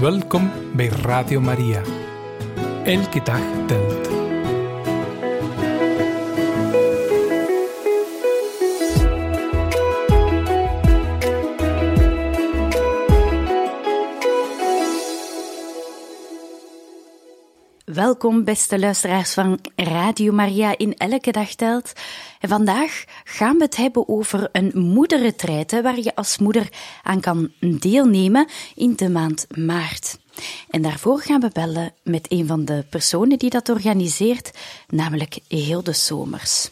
Welkom bij Radio Maria. Elke dag telt. Welkom, beste luisteraars van Radio Maria in Elke Dag Telt. Vandaag gaan we het hebben over een moederretraite waar je als moeder aan kan deelnemen in de maand maart. En daarvoor gaan we bellen met een van de personen die dat organiseert, namelijk Hilde Somers.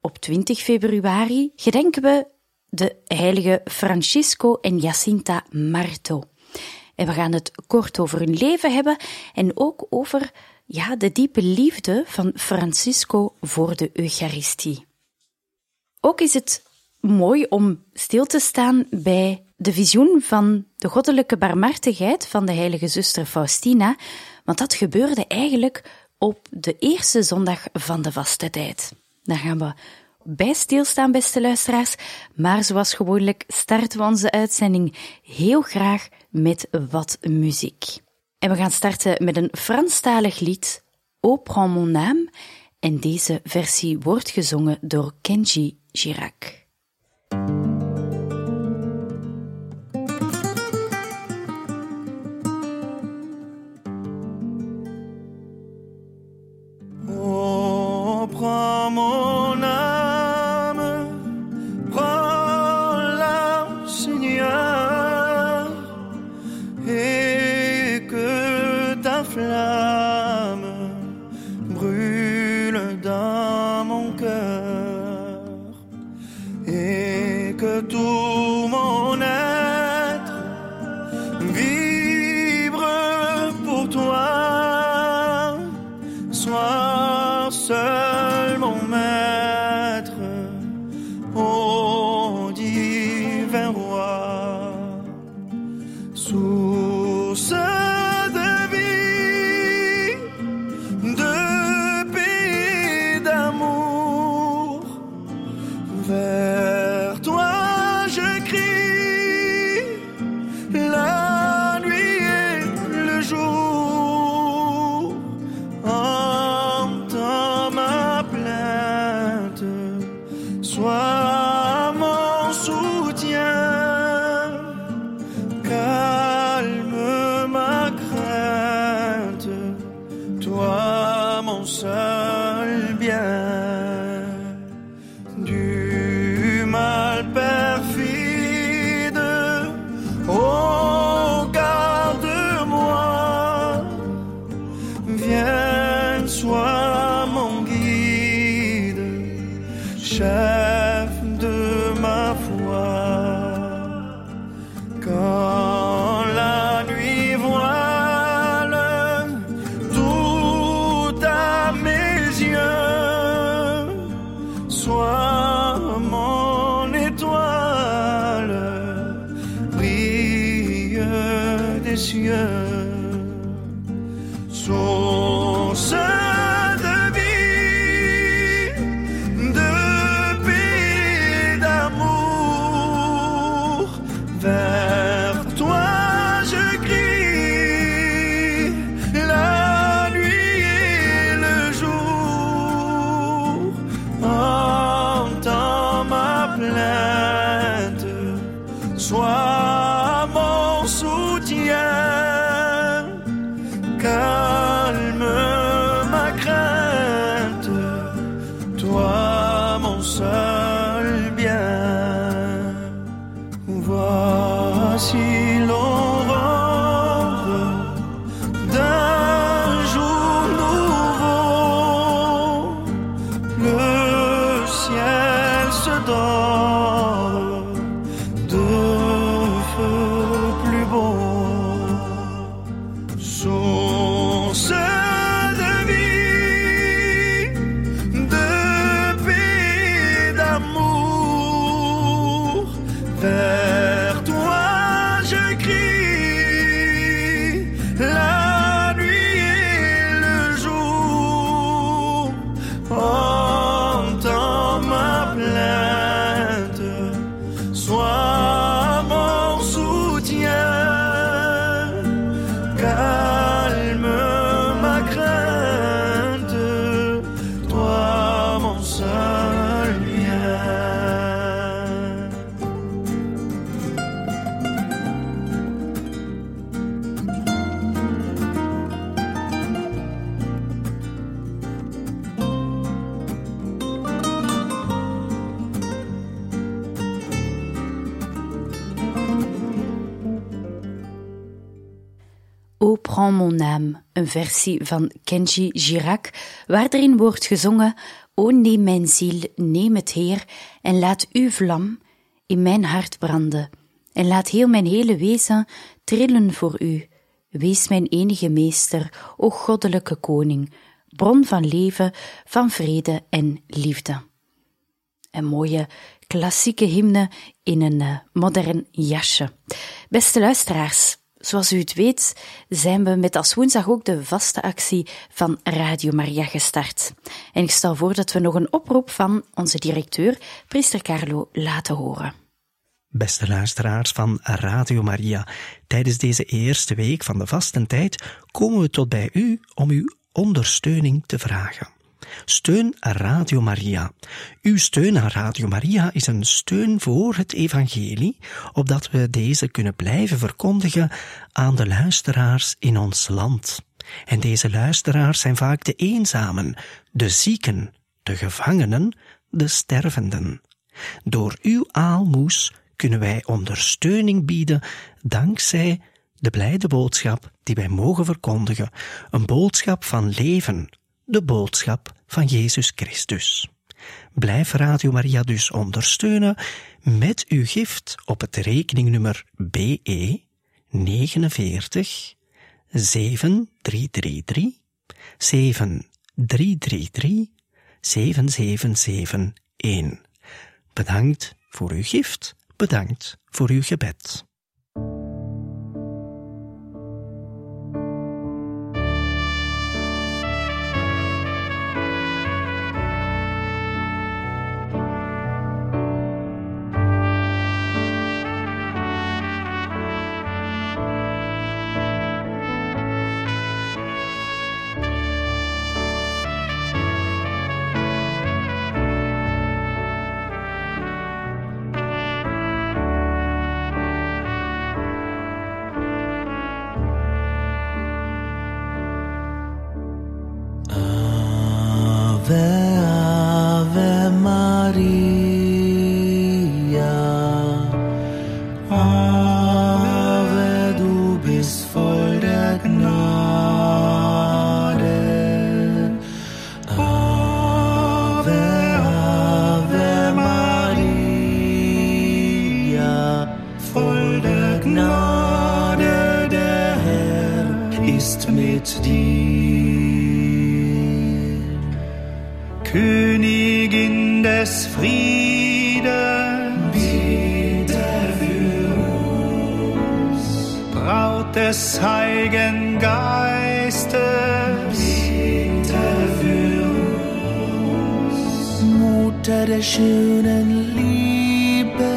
Op 20 februari gedenken we de heilige Francisco en Jacinta Marto. En we gaan het kort over hun leven hebben en ook over ja, de diepe liefde van Francisco voor de Eucharistie. Ook is het mooi om stil te staan bij de visioen van de goddelijke barmhartigheid van de heilige zuster Faustina, want dat gebeurde eigenlijk op de eerste zondag van de vaste tijd. Daar gaan we bij stilstaan, beste luisteraars, maar zoals gewoonlijk starten we onze uitzending heel graag met wat muziek. En we gaan starten met een Franstalig lied, O prends mon âme, en deze versie wordt gezongen door Kenji Girac. Prends mon âme, een versie van Kenji Girac, waar erin wordt gezongen O neem mijn ziel, neem het Heer, en laat uw vlam in mijn hart branden, en laat heel mijn hele wezen trillen voor u. Wees mijn enige meester, o goddelijke koning, bron van leven, van vrede en liefde. Een mooie klassieke hymne in een uh, modern jasje. Beste luisteraars, zoals u het weet, zijn we met als woensdag ook de vaste actie van Radio Maria gestart. En ik stel voor dat we nog een oproep van onze directeur, priester Carlo, laten horen. Beste luisteraars van Radio Maria, tijdens deze eerste week van de vastentijd komen we tot bij u om uw ondersteuning te vragen. Steun Radio Maria. Uw steun aan Radio Maria is een steun voor het evangelie, opdat we deze kunnen blijven verkondigen aan de luisteraars in ons land. En deze luisteraars zijn vaak de eenzamen, de zieken, de gevangenen, de stervenden. Door uw aalmoes kunnen wij ondersteuning bieden dankzij de blijde boodschap die wij mogen verkondigen, een boodschap van leven, de boodschap van Jezus Christus. Blijf Radio Maria dus ondersteunen met uw gift op het rekeningnummer BE 49 7333 7333 7771. Bedankt voor uw gift, bedankt voor uw gebed. des Heiligen Geistes. Bitte für uns. Mutter der schönen Liebe.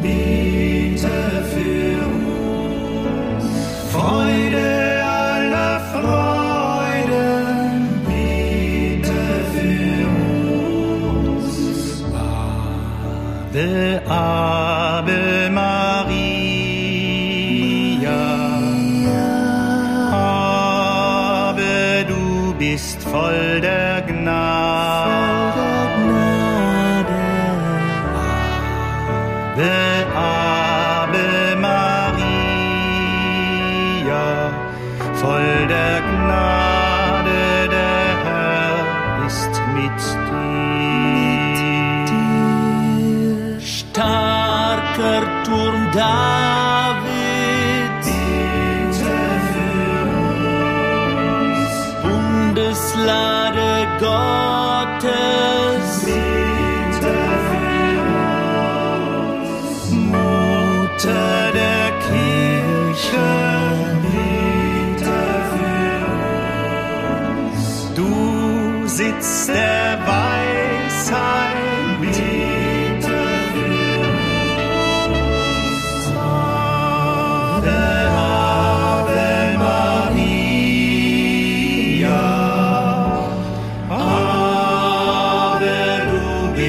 Bitte für uns. Freude aller Freuden. Bitte für uns. Wahre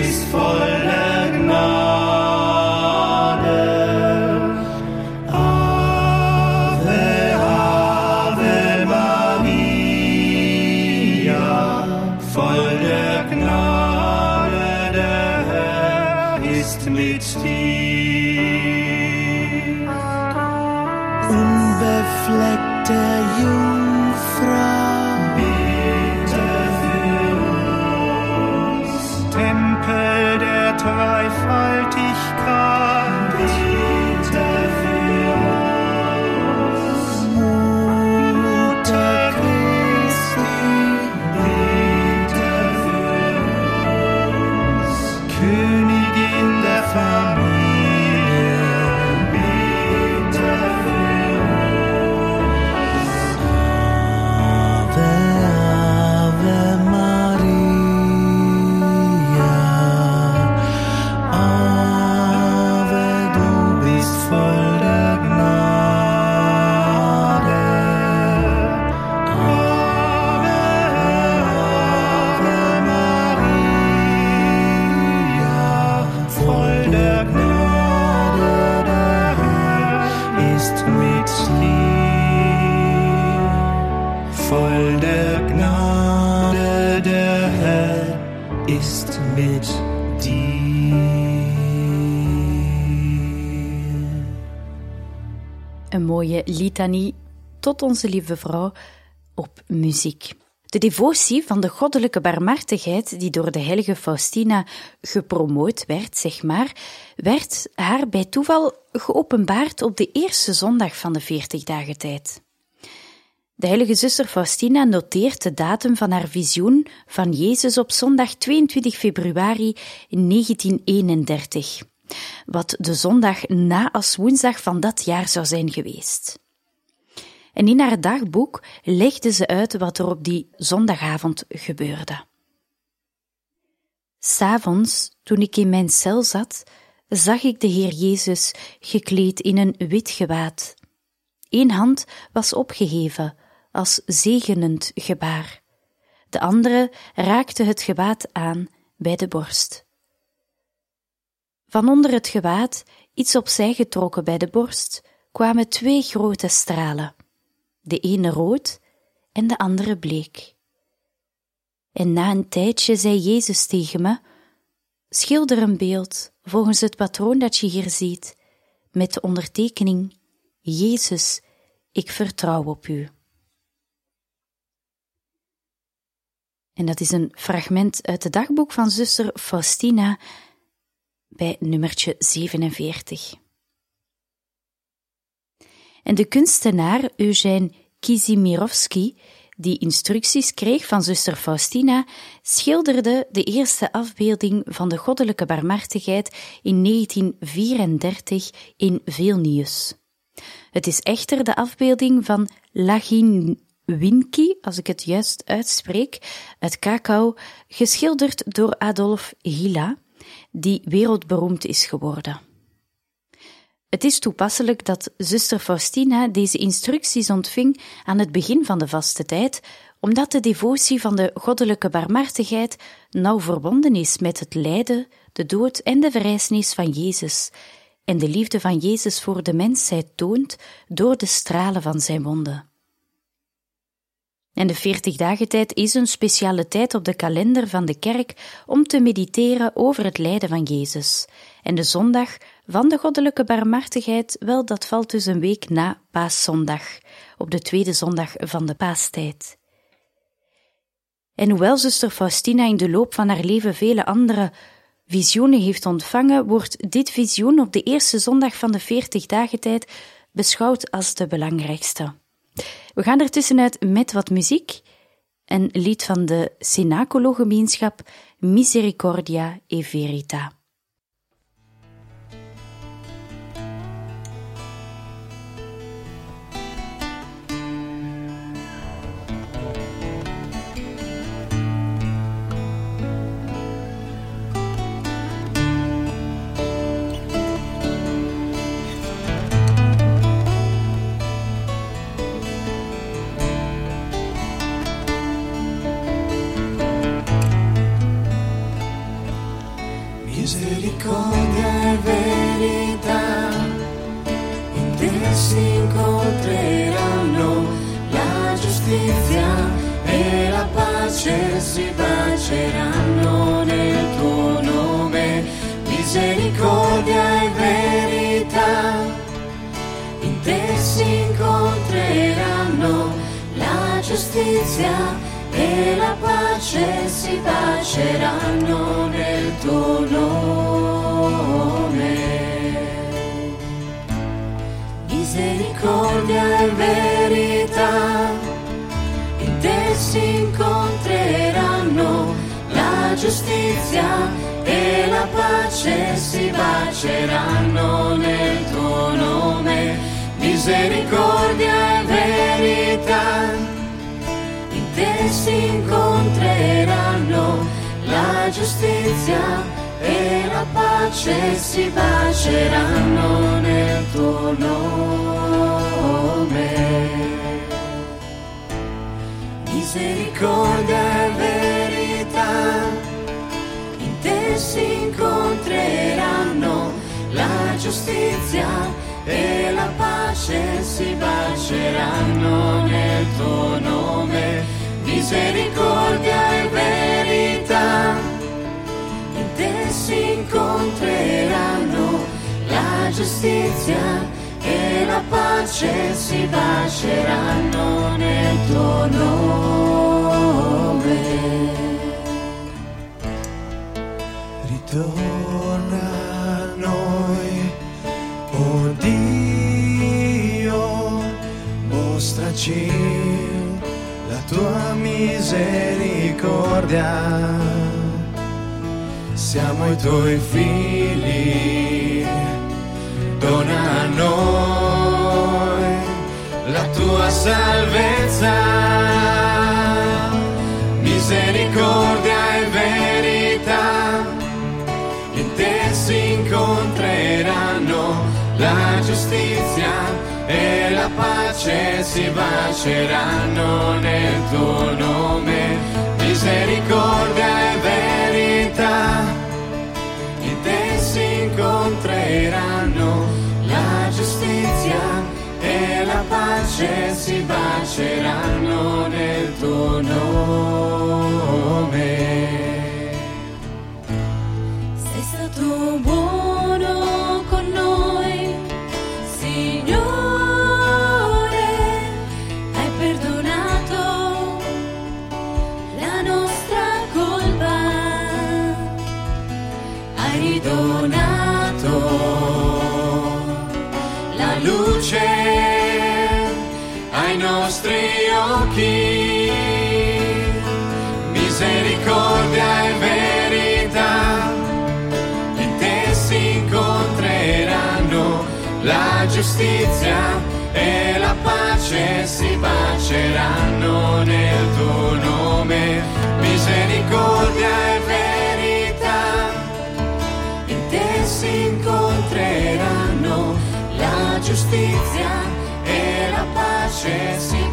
ist voller. Litanie tot onze lieve vrouw op muziek. De devotie van de goddelijke barmhartigheid, die door de heilige Faustina gepromoot werd, zeg maar, werd haar bij toeval geopenbaard op de eerste zondag van de veertig dagen tijd. De heilige zuster Faustina noteert de datum van haar visioen van Jezus op zondag 22 februari 1931, wat de zondag na als woensdag van dat jaar zou zijn geweest. En in haar dagboek legde ze uit wat er op die zondagavond gebeurde. S'avonds, toen ik in mijn cel zat, zag ik de Heer Jezus gekleed in een wit gewaad. Eén hand was opgeheven, als zegenend gebaar. De andere raakte het gewaad aan bij de borst. Van onder het gewaad, iets opzij getrokken bij de borst, kwamen twee grote stralen, de ene rood en de andere bleek. En na een tijdje zei Jezus tegen me: Schilder een beeld volgens het patroon dat je hier ziet, met de ondertekening: Jezus, ik vertrouw op u. En dat is een fragment uit het dagboek van zuster Faustina bij nummertje 47. En de kunstenaar Eugène Kizimirovski, die instructies kreeg van zuster Faustina, schilderde de eerste afbeelding van de goddelijke barmhartigheid in 1934 in Vilnius. Het is echter de afbeelding van Lachin Winki, als ik het juist uitspreek, uit Krakau, geschilderd door Adolf Hilla, die wereldberoemd is geworden. Het is toepasselijk dat zuster Faustina deze instructies ontving aan het begin van de vaste tijd, omdat de devotie van de goddelijke barmhartigheid nauw verbonden is met het lijden, de dood en de verrijzenis van Jezus, en de liefde van Jezus voor de mensheid toont door de stralen van zijn wonden. En de 40 dagen tijd is een speciale tijd op de kalender van de kerk om te mediteren over het lijden van Jezus. En de zondag van de goddelijke barmhartigheid, wel, dat valt dus een week na Paaszondag, op de tweede zondag van de paastijd. En hoewel zuster Faustina in de loop van haar leven vele andere visioenen heeft ontvangen, wordt dit visioen op de eerste zondag van de 40 dagen tijd beschouwd als de belangrijkste. We gaan er tussenuit met wat muziek. Een lied van de Cenacolo-gemeenschap Misericordia e Verita. Misericordia e verità, in te si incontreranno la giustizia e la pace si baceranno nel tuo nome. Misericordia e verità, in te si incontreranno giustizia e la pace si baceranno nel tuo nome. Misericordia e verità in te si incontreranno la giustizia e la pace si baceranno nel tuo nome. Misericordia e verità te si incontreranno la giustizia e la pace si baceranno nel tuo nome. Misericordia e verità in te si incontreranno la giustizia e la pace si baceranno nel tuo nome. Misericordia e verità in te si incontreranno la giustizia e la pace si baceranno nel tuo nome. Ritorna a noi, oh Dio, mostraci misericordia. Siamo i tuoi figli, dona a noi la tua salvezza. Misericordia e verità in te si incontreranno la giustizia e la pace si baceranno nel tuo nome. Misericordia e verità in te si incontreranno la giustizia e la pace si baceranno nel tuo nome. Sei stato buono giustizia e la pace si baceranno nel tuo nome. Misericordia e verità in te si incontreranno la giustizia e la pace si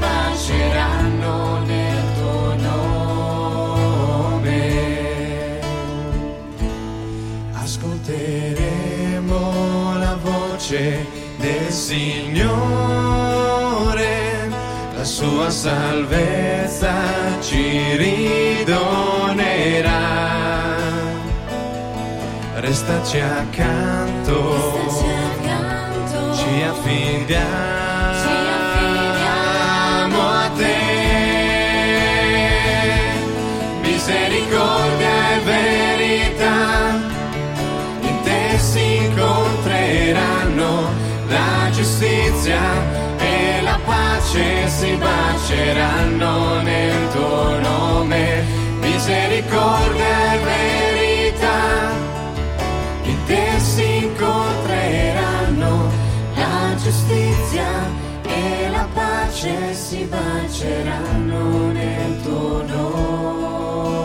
Signore, la sua salvezza ci ridonerà. Restaci accanto, Staci accanto, ci affidiamo, giustizia e la pace si baceranno nel tuo nome. Misericordia e verità in te si incontreranno la giustizia e la pace si baceranno nel tuo nome.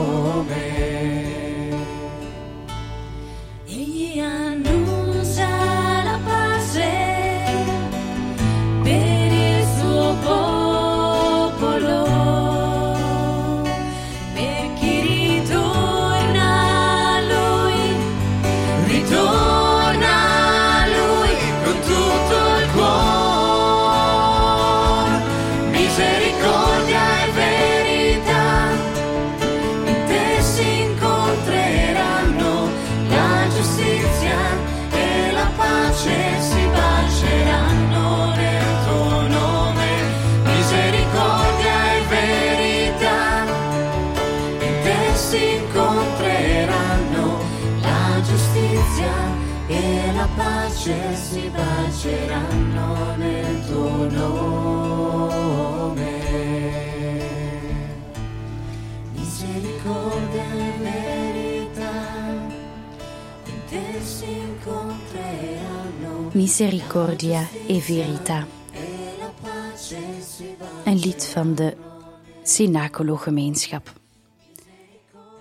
La pace si baceranno nel tuo nome. Misericordia e verità in te si incontreranno. Misericordia e Verita. E Een lied van de Cenacolo-gemeenschap.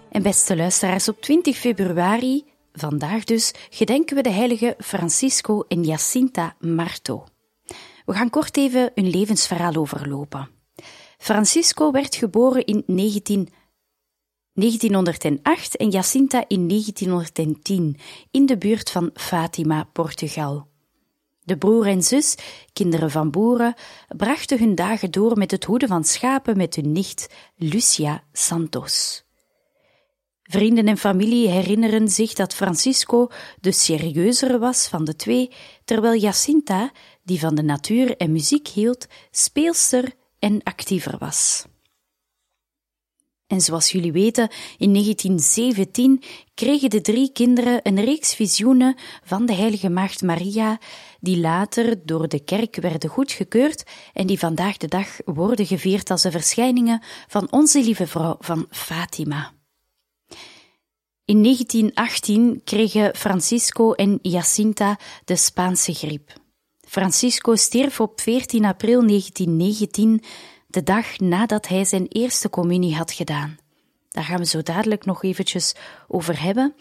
En beste luisteraars, op 20 februari, vandaag dus, gedenken we de heilige Francisco en Jacinta Marto. We gaan kort even hun levensverhaal overlopen. Francisco werd geboren in 19, 1908 en Jacinta in 1910 in de buurt van Fatima, Portugal. De broer en zus, kinderen van boeren, brachten hun dagen door met het hoeden van schapen met hun nicht Lucia Santos. Vrienden en familie herinneren zich dat Francisco de serieuzere was van de twee, terwijl Jacinta, die van de natuur en muziek hield, speelster en actiever was. En zoals jullie weten, in 1917 kregen de drie kinderen een reeks visioenen van de Heilige Maagd Maria, die later door de kerk werden goedgekeurd en die vandaag de dag worden gevierd als de verschijningen van Onze Lieve Vrouw van Fatima. In 1918 kregen Francisco en Jacinta de Spaanse griep. Francisco stierf op 14 april 1919, de dag nadat hij zijn eerste communie had gedaan. Daar gaan we zo dadelijk nog eventjes over hebben.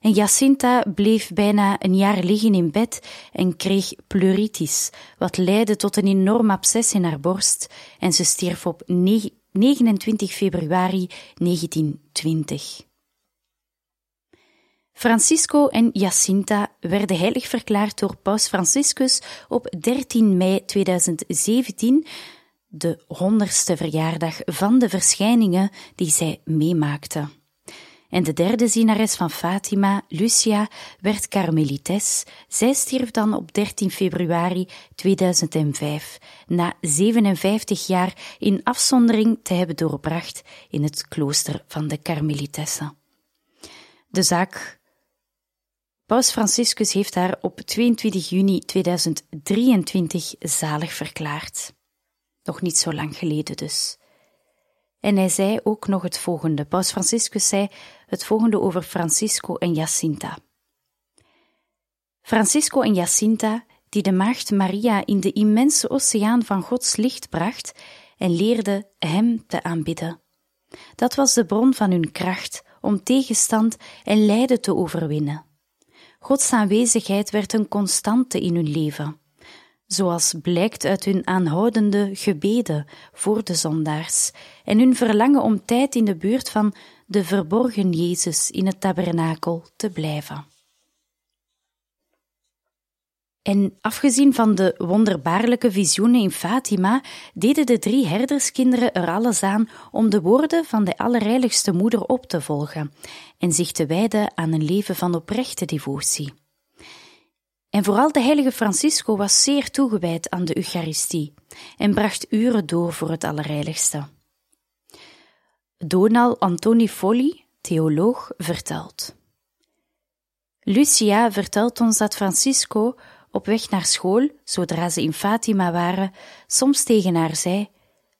En Jacinta bleef bijna een jaar liggen in bed en kreeg pleuritis, wat leidde tot een enorm absces in haar borst en ze stierf op 29 februari 1920. Francisco en Jacinta werden heilig verklaard door Paus Franciscus op 13 mei 2017, de honderdste verjaardag van de verschijningen die zij meemaakten. En de derde zienares van Fatima, Lucia, werd karmelites. Zij stierf dan op 13 februari 2005, na 57 jaar in afzondering te hebben doorbracht in het klooster van de karmelitessen. De zaak Paus Franciscus heeft haar op 22 juni 2023 zalig verklaard. Nog niet zo lang geleden dus. En hij zei ook nog het volgende. Paus Franciscus zei het volgende over Francisco en Jacinta. Francisco en Jacinta, die de maagd Maria in de immense oceaan van Gods licht bracht en leerde Hem te aanbidden. Dat was de bron van hun kracht om tegenstand en lijden te overwinnen. Gods aanwezigheid werd een constante in hun leven, zoals blijkt uit hun aanhoudende gebeden voor de zondaars en hun verlangen om tijd in de buurt van de verborgen Jezus in het tabernakel te blijven. En afgezien van de wonderbaarlijke visioenen in Fatima, deden de drie herderskinderen er alles aan om de woorden van de Allerheiligste Moeder op te volgen en zich te wijden aan een leven van oprechte devotie. En vooral de heilige Francisco was zeer toegewijd aan de Eucharistie en bracht uren door voor het Allerheiligste. Donal Antoni Folli, theoloog, vertelt. Lucia vertelt ons dat Francisco op weg naar school, zodra ze in Fatima waren, soms tegen haar zei: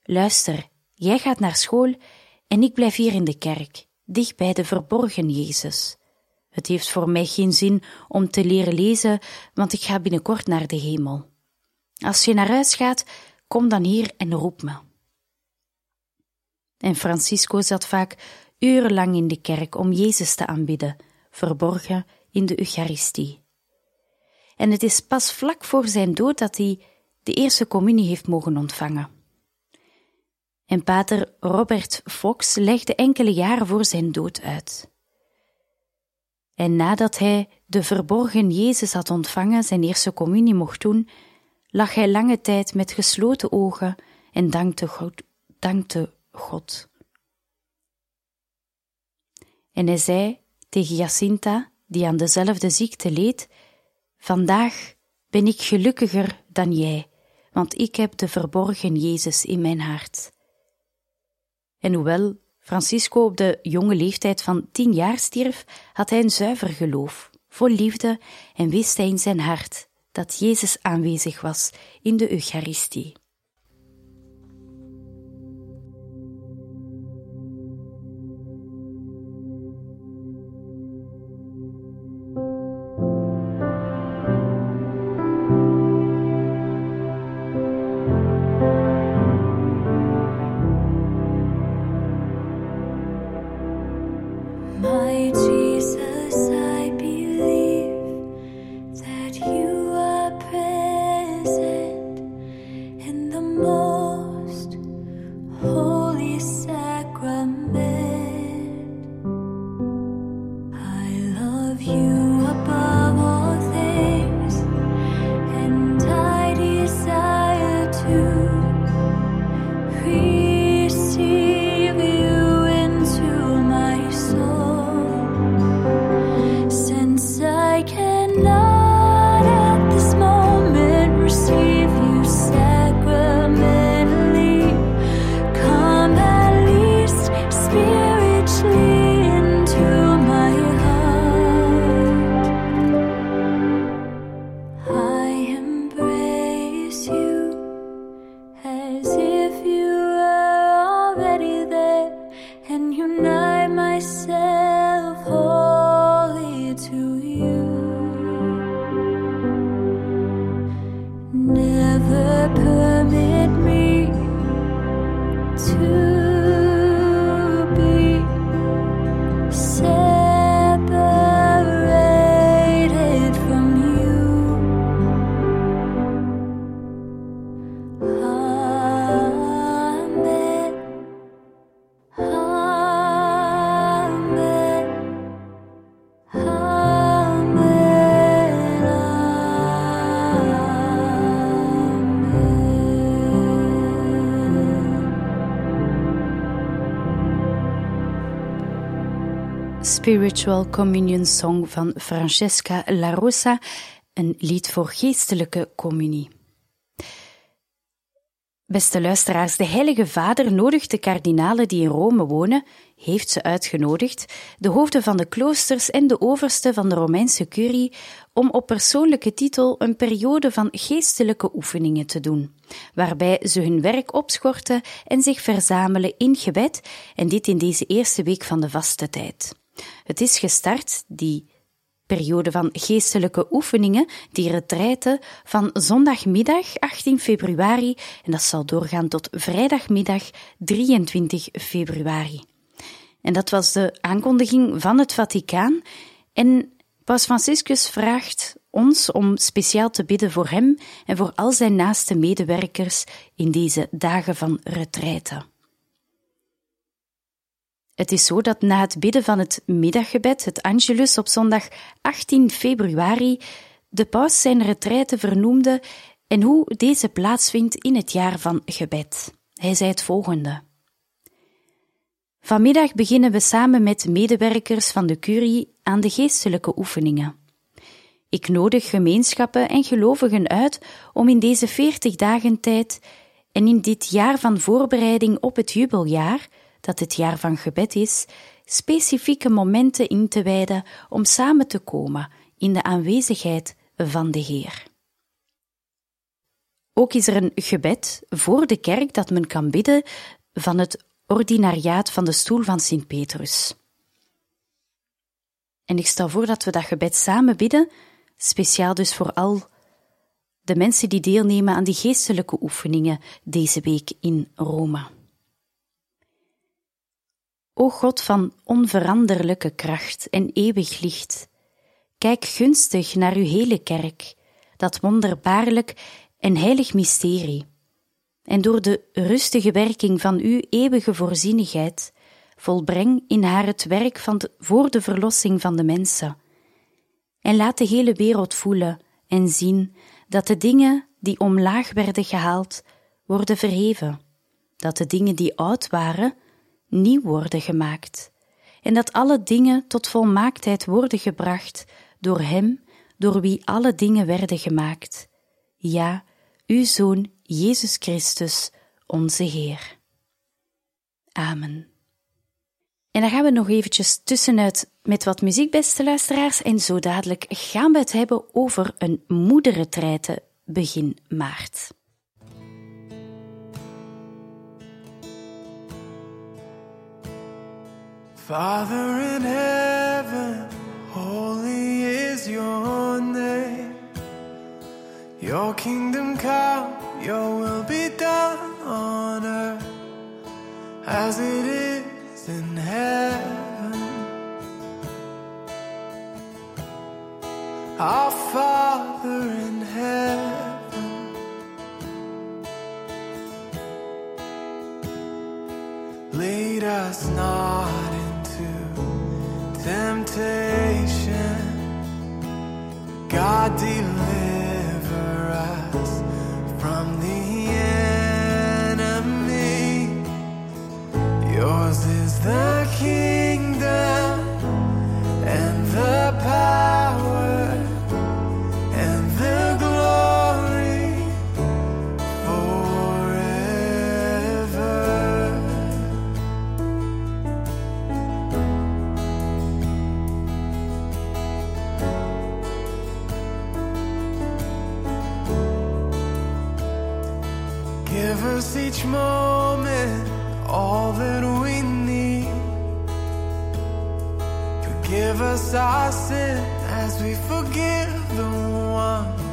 Luister, jij gaat naar school en ik blijf hier in de kerk, dicht bij de verborgen Jezus. Het heeft voor mij geen zin om te leren lezen, want ik ga binnenkort naar de hemel. Als je naar huis gaat, kom dan hier en roep me. En Francisco zat vaak urenlang in de kerk om Jezus te aanbidden, verborgen in de Eucharistie. En het is pas vlak voor zijn dood dat hij de eerste communie heeft mogen ontvangen. En pater Robert Fox legde enkele jaren voor zijn dood uit. En nadat hij de verborgen Jezus had ontvangen, zijn eerste communie mocht doen, lag hij lange tijd met gesloten ogen en dankte God. Dankte God. En hij zei tegen Jacinta, die aan dezelfde ziekte leed, Vandaag ben ik gelukkiger dan jij, want ik heb de verborgen Jezus in mijn hart. En hoewel Francisco op de jonge leeftijd van tien jaar stierf, had hij een zuiver geloof, vol liefde en wist hij in zijn hart dat Jezus aanwezig was in de Eucharistie. Spiritual Communion Song van Francesca La Rosa, een lied voor geestelijke communie. Beste luisteraars, de Heilige Vader nodigt de kardinalen die in Rome wonen, heeft ze uitgenodigd, de hoofden van de kloosters en de oversten van de Romeinse curie, om op persoonlijke titel een periode van geestelijke oefeningen te doen, waarbij ze hun werk opschorten en zich verzamelen in gebed, en dit in deze eerste week van de vaste tijd. Het is gestart, die periode van geestelijke oefeningen, die retraite, van zondagmiddag 18 februari en dat zal doorgaan tot vrijdagmiddag 23 februari. En dat was de aankondiging van het Vaticaan. En Paus Franciscus vraagt ons om speciaal te bidden voor hem en voor al zijn naaste medewerkers in deze dagen van retraite. Het is zo dat na het bidden van het middaggebed, het Angelus, op zondag 18 februari, de paus zijn retraite vernoemde en hoe deze plaatsvindt in het jaar van gebed. Hij zei het volgende. Vanmiddag beginnen we samen met medewerkers van de curie aan de geestelijke oefeningen. Ik nodig gemeenschappen en gelovigen uit om in deze veertig dagen tijd en in dit jaar van voorbereiding op het jubeljaar dat het jaar van gebed is, specifieke momenten in te wijden om samen te komen in de aanwezigheid van de Heer. Ook is er een gebed voor de kerk dat men kan bidden van het ordinariaat van de stoel van Sint Petrus. En ik stel voor dat we dat gebed samen bidden, speciaal dus voor al de mensen die deelnemen aan die geestelijke oefeningen deze week in Rome. O God van onveranderlijke kracht en eeuwig licht, kijk gunstig naar uw hele kerk, dat wonderbaarlijk en heilig mysterie, en door de rustige werking van uw eeuwige voorzienigheid, volbreng in haar het werk van de, voor de verlossing van de mensen, en laat de hele wereld voelen en zien dat de dingen die omlaag werden gehaald, worden verheven, dat de dingen die oud waren, nieuw worden gemaakt, en dat alle dingen tot volmaaktheid worden gebracht door Hem, door wie alle dingen werden gemaakt. Ja, uw Zoon Jezus Christus, onze Heer. Amen. En dan gaan we nog eventjes tussenuit met wat muziek, beste luisteraars, en zo dadelijk gaan we het hebben over een moederentreite begin maart. Father in heaven, holy is your name. Your kingdom come, your will be done on earth as it is in heaven. Our Father in heaven, lead us not temptation. God deliver us from the enemy. Yours is the gives each moment all that we need. Forgive us our sin as we forgive the one.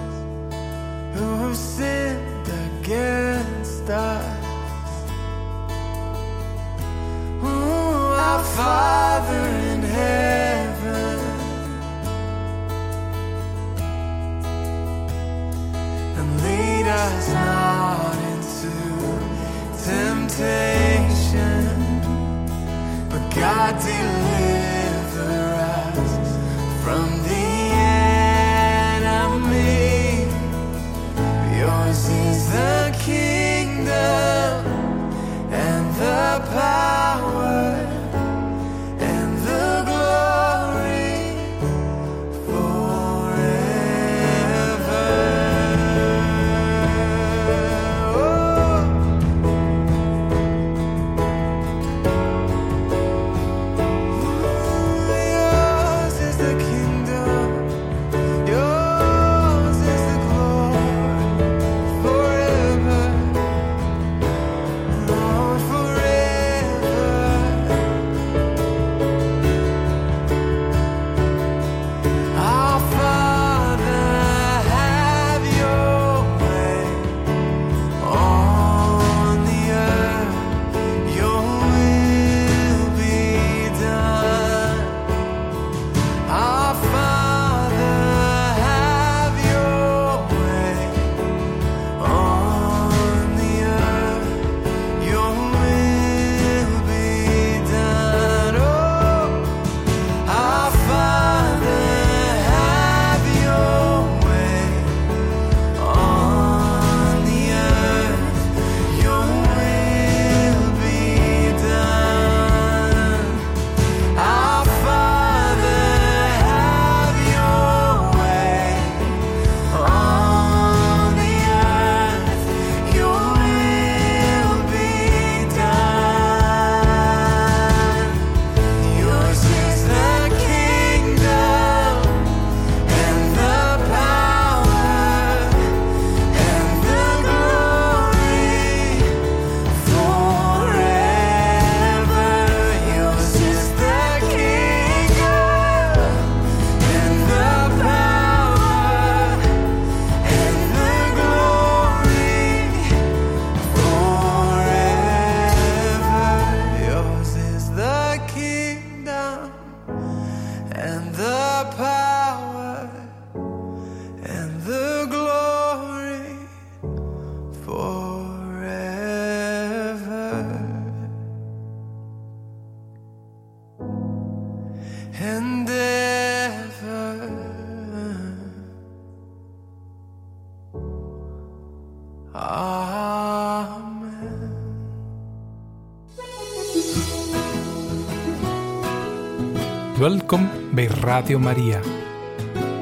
Radio María.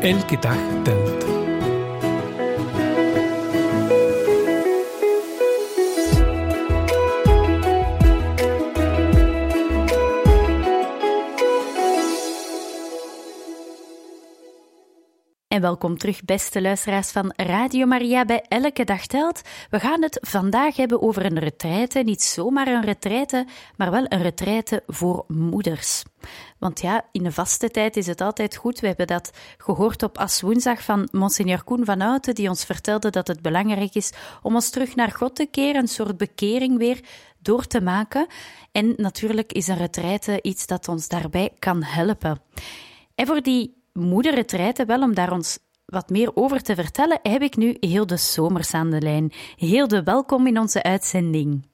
El Kitaj Tel. Welkom terug, beste luisteraars van Radio Maria bij Elke Dag Telt. We gaan het vandaag hebben over een retraite. Niet zomaar een retraite, maar wel een retraite voor moeders. Want ja, in de vaste tijd is het altijd goed. We hebben dat gehoord op Aswoensdag van Monseigneur Koen van Houten, die ons vertelde dat het belangrijk is om ons terug naar God te keren, een soort bekering weer door te maken. En natuurlijk is een retraite iets dat ons daarbij kan helpen. En voor die moederretreiten, wel om daar ons wat meer over te vertellen, heb ik nu Hilde Somers aan de lijn. Hilde, welkom in onze uitzending.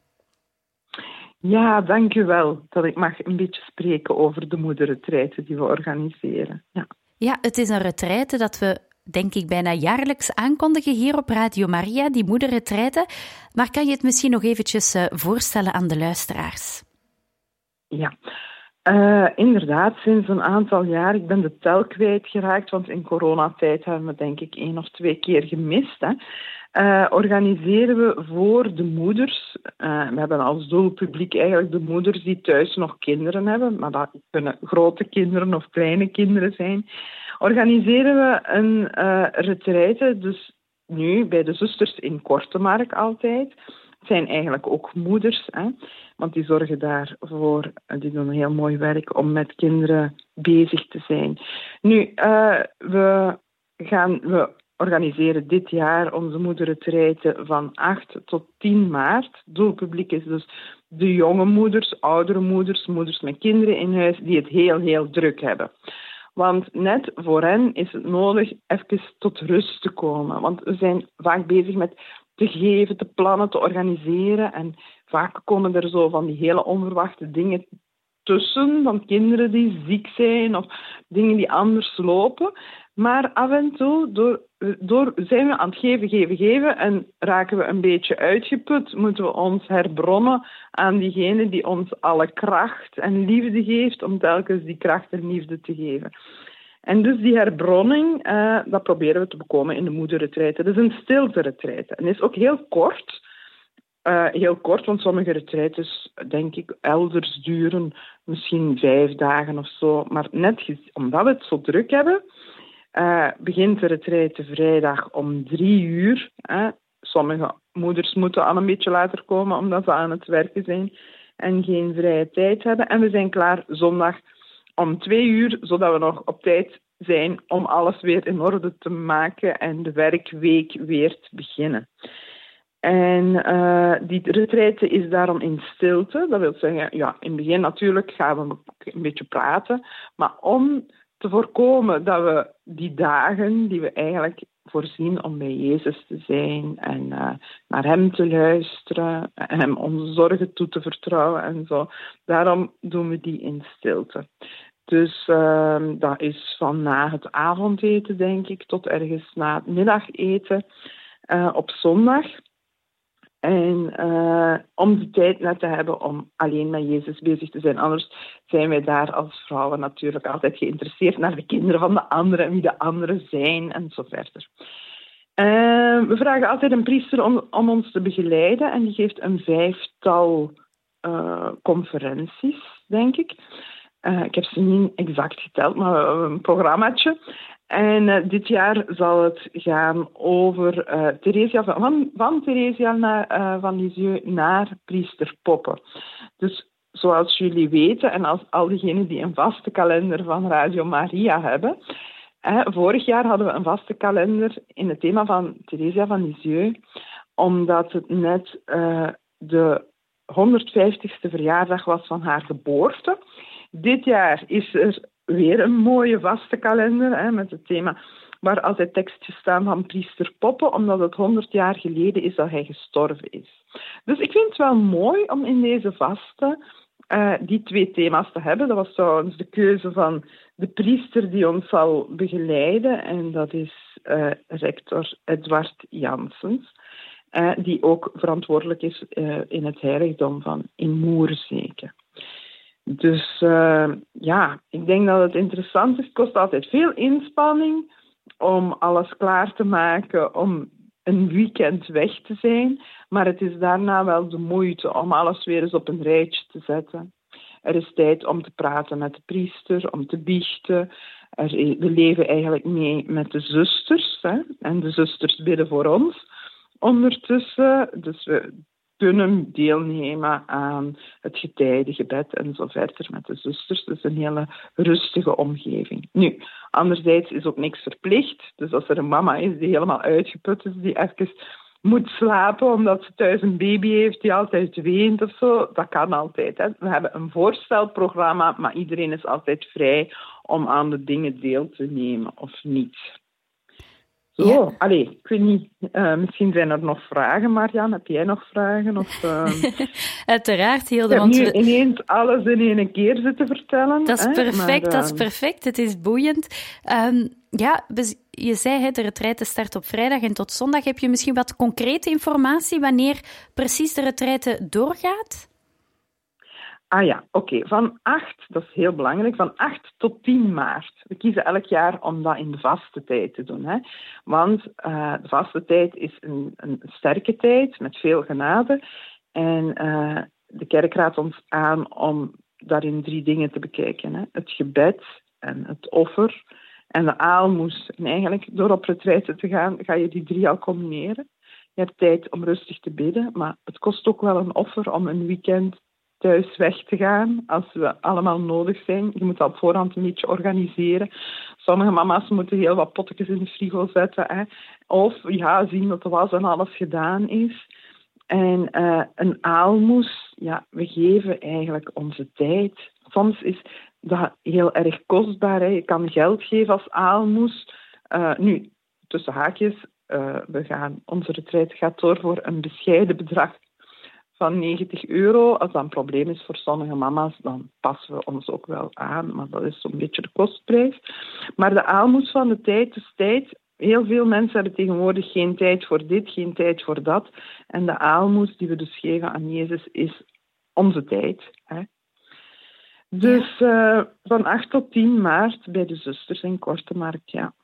Ja, dank u wel dat ik mag een beetje spreken over de moederretreiten die we organiseren. Ja. ja, het is een retraite dat we denk ik bijna jaarlijks aankondigen hier op Radio Maria, die moederretreiten. Maar kan je het misschien nog eventjes eh, voorstellen aan de luisteraars? Ja, uh, inderdaad, sinds een aantal jaar. Ik ben de tel kwijtgeraakt, want in coronatijd hebben we denk ik één of twee keer gemist. Hè. Uh, organiseren we voor de moeders. Uh, we hebben als doelpubliek eigenlijk de moeders die thuis nog kinderen hebben, maar dat kunnen grote kinderen of kleine kinderen zijn. Organiseren we een retraite, dus nu bij de zusters in Kortemark altijd. Het zijn eigenlijk ook moeders, hè, want die zorgen daarvoor, die doen heel mooi werk om met kinderen bezig te zijn. Nu, we gaan, we organiseren dit jaar onze moederretreiten van 8 tot 10 maart. Doelpubliek is dus de jonge moeders, oudere moeders, moeders met kinderen in huis die het heel, heel druk hebben. Want net voor hen is het nodig even tot rust te komen. Want we zijn vaak bezig met te geven, te plannen, te organiseren. En vaak komen er zo van die hele onverwachte dingen tussen, van kinderen die ziek zijn of dingen die anders lopen. Maar af en toe, door, door zijn we aan het geven, geven, geven en raken we een beetje uitgeput, moeten we ons herbronnen aan diegene die ons alle kracht en liefde geeft, om telkens die kracht en liefde te geven. En dus die herbronning, uh, dat proberen we te bekomen in de moederretreiten. Dat is een stilte-retreite. En is ook heel kort. Uh, heel kort, want sommige retretes, denk ik, elders duren misschien vijf dagen of zo. Maar net omdat we het zo druk hebben, uh, begint de retraite vrijdag om drie uur. Sommige moeders moeten al een beetje later komen omdat ze aan het werken zijn en geen vrije tijd hebben. En we zijn klaar zondag om twee uur, zodat we nog op tijd zijn om alles weer in orde te maken en de werkweek weer te beginnen. En uh, die retraite is daarom in stilte. Dat wil zeggen, ja, in het begin natuurlijk gaan we een beetje praten, maar om te voorkomen dat we die dagen die we eigenlijk voorzien om bij Jezus te zijn en uh, naar Hem te luisteren en Hem onze zorgen toe te vertrouwen en zo. Daarom doen we die in stilte. Dus uh, dat is van na het avondeten, denk ik, tot ergens na het middageten uh, op zondag. En uh, om de tijd net te hebben om alleen met Jezus bezig te zijn. Anders zijn wij daar als vrouwen natuurlijk altijd geïnteresseerd naar de kinderen van de anderen en wie de anderen zijn en zo verder. Uh, we vragen altijd een priester om, ons te begeleiden en die geeft een vijftal uh, conferenties, denk ik. ik heb ze niet exact geteld, maar een programmaatje. En uh, dit jaar zal het gaan over uh, Theresia van, van Theresia uh, van Lisieux naar priester Poppen. Dus zoals jullie weten, en als al diegenen die een vaste kalender van Radio Maria hebben, vorig jaar hadden we een vaste kalender in het thema van Theresia van Lisieux, omdat het net de 150ste verjaardag was van haar geboorte. Dit jaar is er weer een mooie vaste kalender hè, met het thema waar altijd tekstjes staan van priester Poppen, omdat het 100 jaar geleden is dat hij gestorven is. Dus ik vind het wel mooi om in deze vaste uh, die twee thema's te hebben. Dat was trouwens de keuze van de priester die ons zal begeleiden, en dat is uh, rector Edward Janssens. Uh, die ook verantwoordelijk is in het heiligdom van in Moerzeke. Dus uh, ja, ik denk dat het interessant is. Het kost altijd veel inspanning om alles klaar te maken, om een weekend weg te zijn. Maar het is daarna wel de moeite om alles weer eens op een rijtje te zetten. Er is tijd om te praten met de priester, om te biechten. er, we leven eigenlijk mee met de zusters. Hè, en de zusters bidden voor ons ondertussen. Dus we kunnen deelnemen aan het getijdengebed en zo verder met de zusters. Dus een hele rustige omgeving. Nu, anderzijds is ook niks verplicht. Dus als er een mama is die helemaal uitgeput is, die even moet slapen omdat ze thuis een baby heeft die altijd weent of zo, dat kan altijd. Hè. We hebben een voorstelprogramma, maar iedereen is altijd vrij om aan de dingen deel te nemen of niet. Zo, ja. allee, ik weet niet. Uh, misschien zijn er nog vragen, Marianne. Heb jij nog vragen? Of, uh... Uiteraard, Hilde. Heb nu ineens alles in één keer zitten vertellen. Dat is hè? perfect, maar, dat is uh... perfect. Het is boeiend. Um, ja, je zei, hè, de retraite start op vrijdag en tot zondag. Heb je misschien wat concrete informatie wanneer precies de retraite doorgaat? Ah ja, oké. Van 8, dat is heel belangrijk, van 8 tot 10 maart. We kiezen elk jaar om dat in de vaste tijd te doen. Hè? Want uh, de vaste tijd is een, een, sterke tijd met veel genade. En uh, de kerk raadt ons aan om daarin drie dingen te bekijken: hè? het gebed en het offer en de aalmoes. En eigenlijk, door op retraite te gaan, ga je die drie al combineren. Je hebt tijd om rustig te bidden, maar het kost ook wel een offer om een weekend thuis weg te gaan als we allemaal nodig zijn. Je moet dat op voorhand een beetje organiseren. Sommige mama's moeten heel wat potjes in de frigo zetten. Hè. Of ja, zien dat de was en alles gedaan is. En uh, een aalmoes, ja, we geven eigenlijk onze tijd. Soms is dat heel erg kostbaar. Hè. Je kan geld geven als aalmoes. Uh, nu, tussen haakjes, uh, we gaan, onze retraite gaat door voor een bescheiden bedrag van 90 euro. Als dat een probleem is voor sommige mama's, dan passen we ons ook wel aan, maar dat is zo'n beetje de kostprijs. Maar de aalmoes van de tijd is tijd. Heel veel mensen hebben tegenwoordig geen tijd voor dit, geen tijd voor dat. En de aalmoes die we dus geven aan Jezus is onze tijd. Hè. Dus ja. uh, van 8 tot 10 maart bij de zusters in Korte Markt, ja.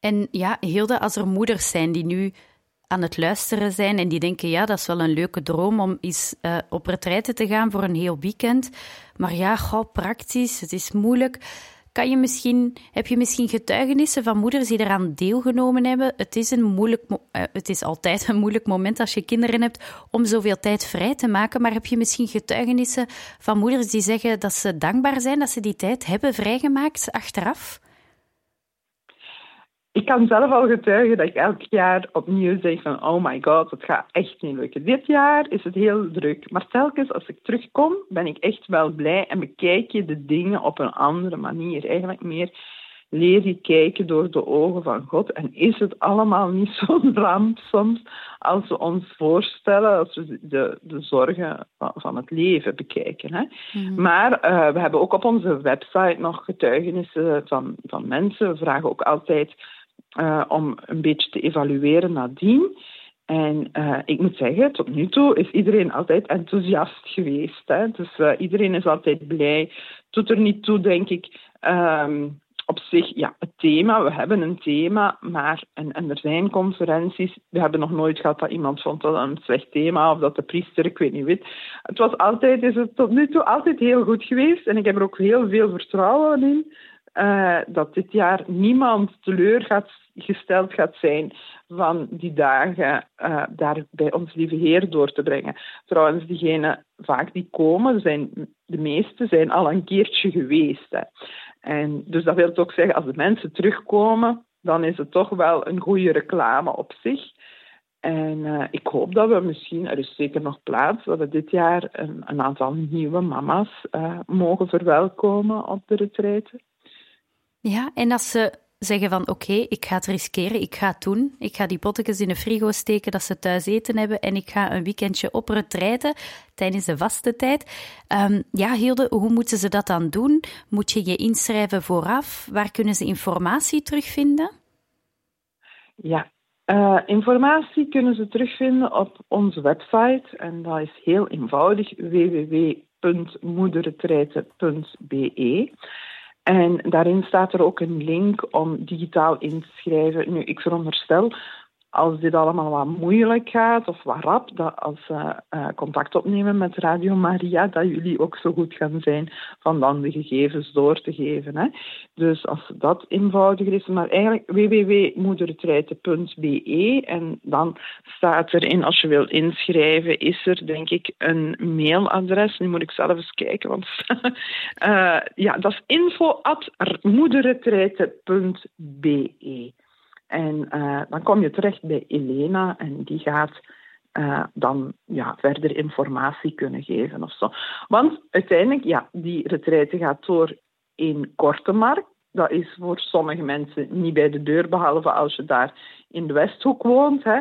En ja, Hilde, als er moeders zijn die nu aan het luisteren zijn en die denken, ja, dat is wel een leuke droom om eens uh, op retraite te gaan voor een heel weekend. Maar ja, gauw praktisch, het is moeilijk. Kan je misschien, heb je misschien getuigenissen van moeders die eraan deelgenomen hebben? Het is, een moeilijk, uh, het is altijd een moeilijk moment als je kinderen hebt om zoveel tijd vrij te maken. Maar heb je misschien getuigenissen van moeders die zeggen dat ze dankbaar zijn dat ze die tijd hebben vrijgemaakt achteraf? Ik kan zelf al getuigen dat ik elk jaar opnieuw zeg van oh my god, het gaat echt niet lukken. Dit jaar is het heel druk, maar telkens als ik terugkom ben ik echt wel blij en bekijk je de dingen op een andere manier. Eigenlijk meer leer je kijken door de ogen van God en is het allemaal niet zo'n ramp soms als we ons voorstellen, als we de, de zorgen van, van het leven bekijken. Hè? Mm. Maar uh, we hebben ook op onze website nog getuigenissen van, van mensen. We vragen ook altijd uh, om een beetje te evalueren nadien. En uh, ik moet zeggen, tot nu toe is iedereen altijd enthousiast geweest. Hè? Dus uh, iedereen is altijd blij. Doet er niet toe, denk ik, um, op zich, ja, het thema. We hebben een thema, maar en, er zijn conferenties. We hebben nog nooit gehad dat iemand vond dat een slecht thema of dat de priester, ik weet niet weet. Het was altijd, is het tot nu toe altijd heel goed geweest. En ik heb er ook heel veel vertrouwen in. Uh, dat dit jaar niemand teleur gaat, zijn van die dagen uh, daar bij ons lieve Heer door te brengen. Trouwens, diegenen vaak die komen, zijn, de meeste zijn al een keertje geweest. Hè. En dus dat wil ook zeggen, als de mensen terugkomen, dan is het toch wel een goede reclame op zich. En uh, ik hoop dat we misschien, er is zeker nog plaats, dat we dit jaar een, een aantal nieuwe mama's mogen verwelkomen op de retraite. Ja, en als ze zeggen van oké, ik ga het riskeren, ik ga het doen. Ik ga die pottekens in de frigo steken dat ze thuis eten hebben en ik ga een weekendje op retraite tijdens de vaste tijd. Um, ja, Hilde, hoe moeten ze dat dan doen? Moet je je inschrijven vooraf? Waar kunnen ze informatie terugvinden? Ja, uh, informatie kunnen ze terugvinden op onze website en dat is heel eenvoudig www.moederretreite.be. En daarin staat er ook een link om digitaal in te schrijven. Nu, ik veronderstel, als dit allemaal wat moeilijk gaat of wat rap, dat als ze uh, contact opnemen met Radio Maria, dat jullie ook zo goed gaan zijn van dan de gegevens door te geven. Hè. Dus als dat eenvoudiger is, maar eigenlijk www.moedertreiten.be en dan staat erin, als je wil inschrijven, is er denk ik een mailadres. Nu moet ik zelf eens kijken, want uh, ja, dat is info.moedertreiten.be. En uh, dan kom je terecht bij Elena en die gaat uh, dan ja, verder informatie kunnen geven of zo. Want uiteindelijk, ja, die retraite gaat door in Kortemark. Dat is voor sommige mensen niet bij de deur, behalve als je daar in de Westhoek woont. Hè.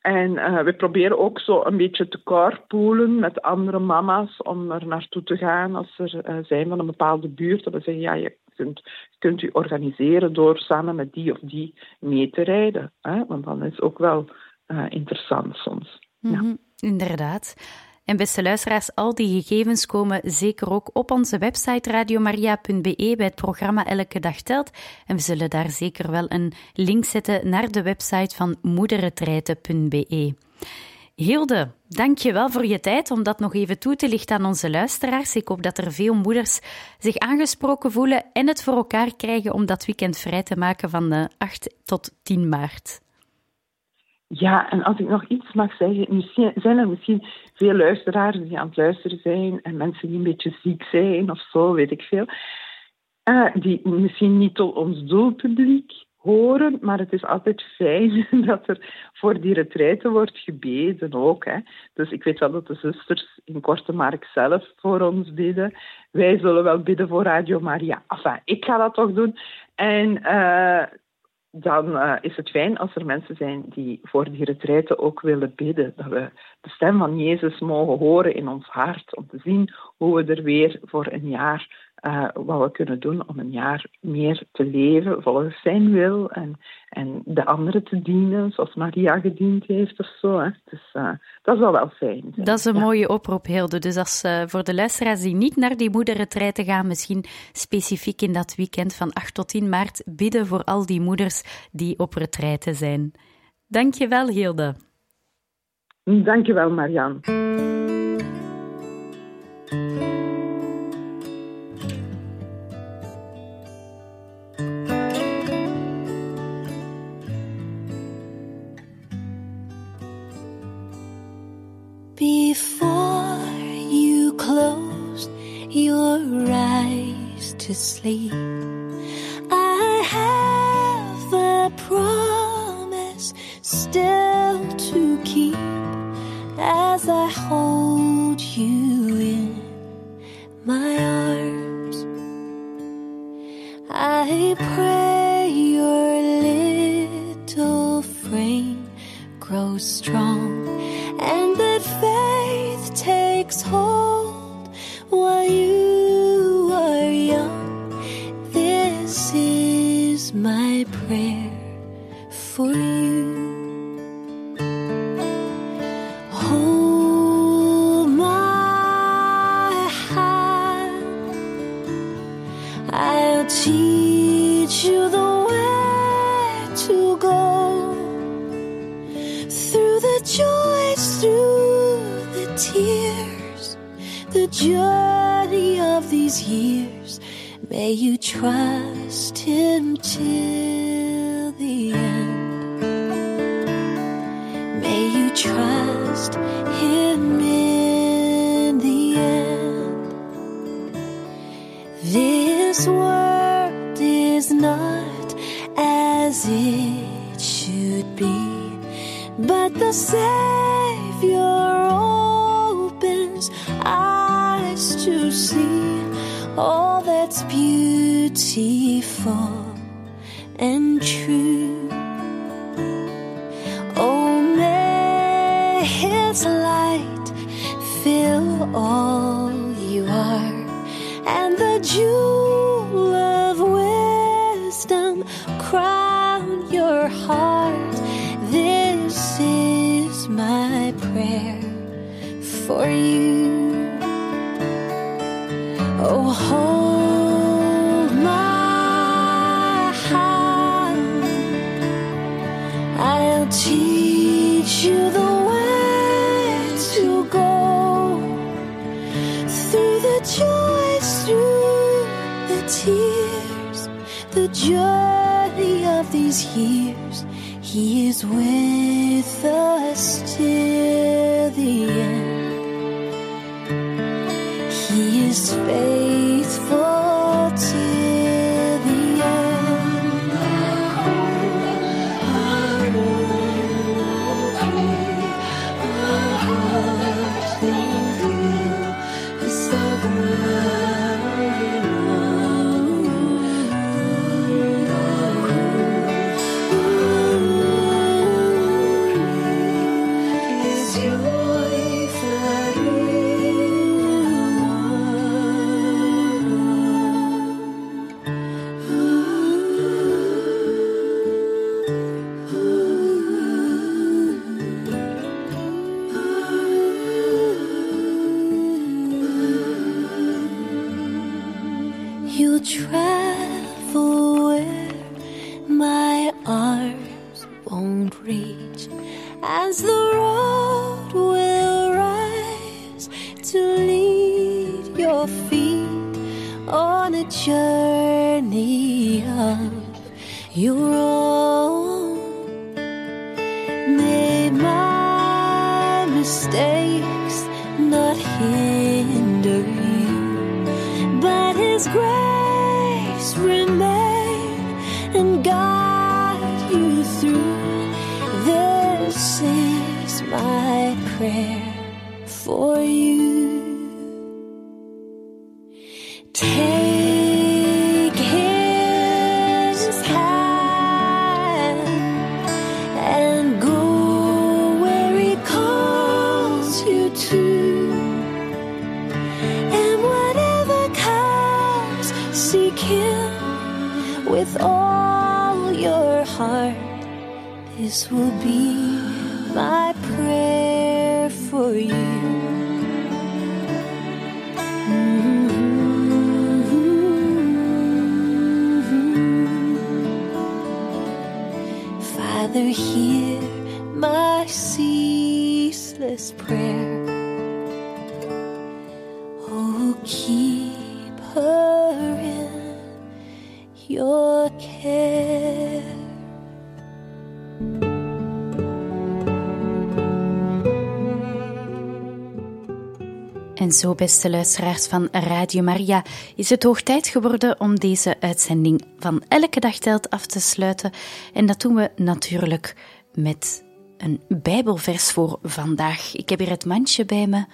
En uh, we proberen ook zo een beetje te carpoolen met andere mama's om er naartoe te gaan als er zijn van een bepaalde buurt. Dat we zeggen, ja, je kunt, kunt u organiseren door samen met die of die mee te rijden. Hè? Want dan is ook wel uh, interessant soms. Ja. Inderdaad. En beste luisteraars, al die gegevens komen zeker ook op onze website radiomaria.be bij het programma Elke Dag Telt. En we zullen daar zeker wel een link zetten naar de website van moederretreiten.be. Hilde, dank je wel voor je tijd om dat nog even toe te lichten aan onze luisteraars. Ik hoop dat er veel moeders zich aangesproken voelen en het voor elkaar krijgen om dat weekend vrij te maken van 8 tot 10 maart. Ja, en als ik nog iets mag zeggen, zijn er misschien veel luisteraars die aan het luisteren zijn en mensen die een beetje ziek zijn of zo, weet ik veel, uh, die misschien niet tot ons doelpubliek horen, maar het is altijd fijn dat er voor die retraite wordt gebeden ook. Hè. Dus ik weet wel dat de zusters in Kortemark zelf voor ons bidden. Wij zullen wel bidden voor Radio Maria. Enfin, ik ga dat toch doen. En uh, dan uh, is het fijn als er mensen zijn die voor die retraite ook willen bidden. Dat we de stem van Jezus mogen horen in ons hart. Om te zien hoe we er weer voor een jaar uh, wat we kunnen doen om een jaar meer te leven volgens zijn wil en, en de anderen te dienen zoals Maria gediend heeft of zo. Hè. Dus uh, dat is wel wel fijn. Dat is een ja. mooie oproep, Hilde. Dus als uh, voor de luisteraars die niet naar die moederretreiten gaan, misschien specifiek in dat weekend van 8 tot 10 maart, bidden voor al die moeders die op retreiten zijn. Dank je wel, Hilde. Dank je wel, Marianne. Sleep, through the joys, through the tears, the journey of these years. May you trust Him till the end. May you trust Him the Savior opens eyes to see all that's beautiful and true. Oh, may His light fill all journey of these years. He is with us till seek him with all your heart. This will be my prayer for you. Mm-hmm. Father, hear my ceaseless prayer. Zo, beste luisteraars van Radio Maria, is het hoog tijd geworden om deze uitzending van Elke Dag Telt af te sluiten. En dat doen we natuurlijk met een Bijbelvers voor vandaag. Ik heb hier het mandje bij me.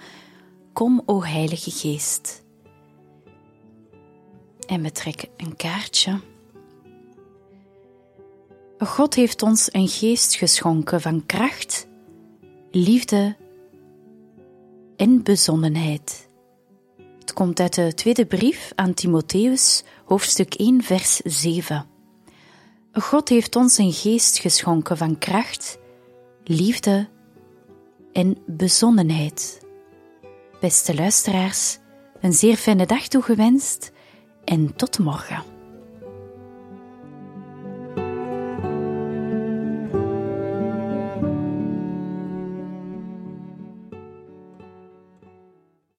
Kom, o Heilige Geest. En we trekken een kaartje. God heeft ons een geest geschonken van kracht, liefde en bezonnenheid. Het komt uit de tweede brief aan Timotheus, hoofdstuk 1, vers 7. God heeft ons een geest geschonken van kracht, liefde en bezonnenheid. Beste luisteraars, een zeer fijne dag toegewenst en tot morgen.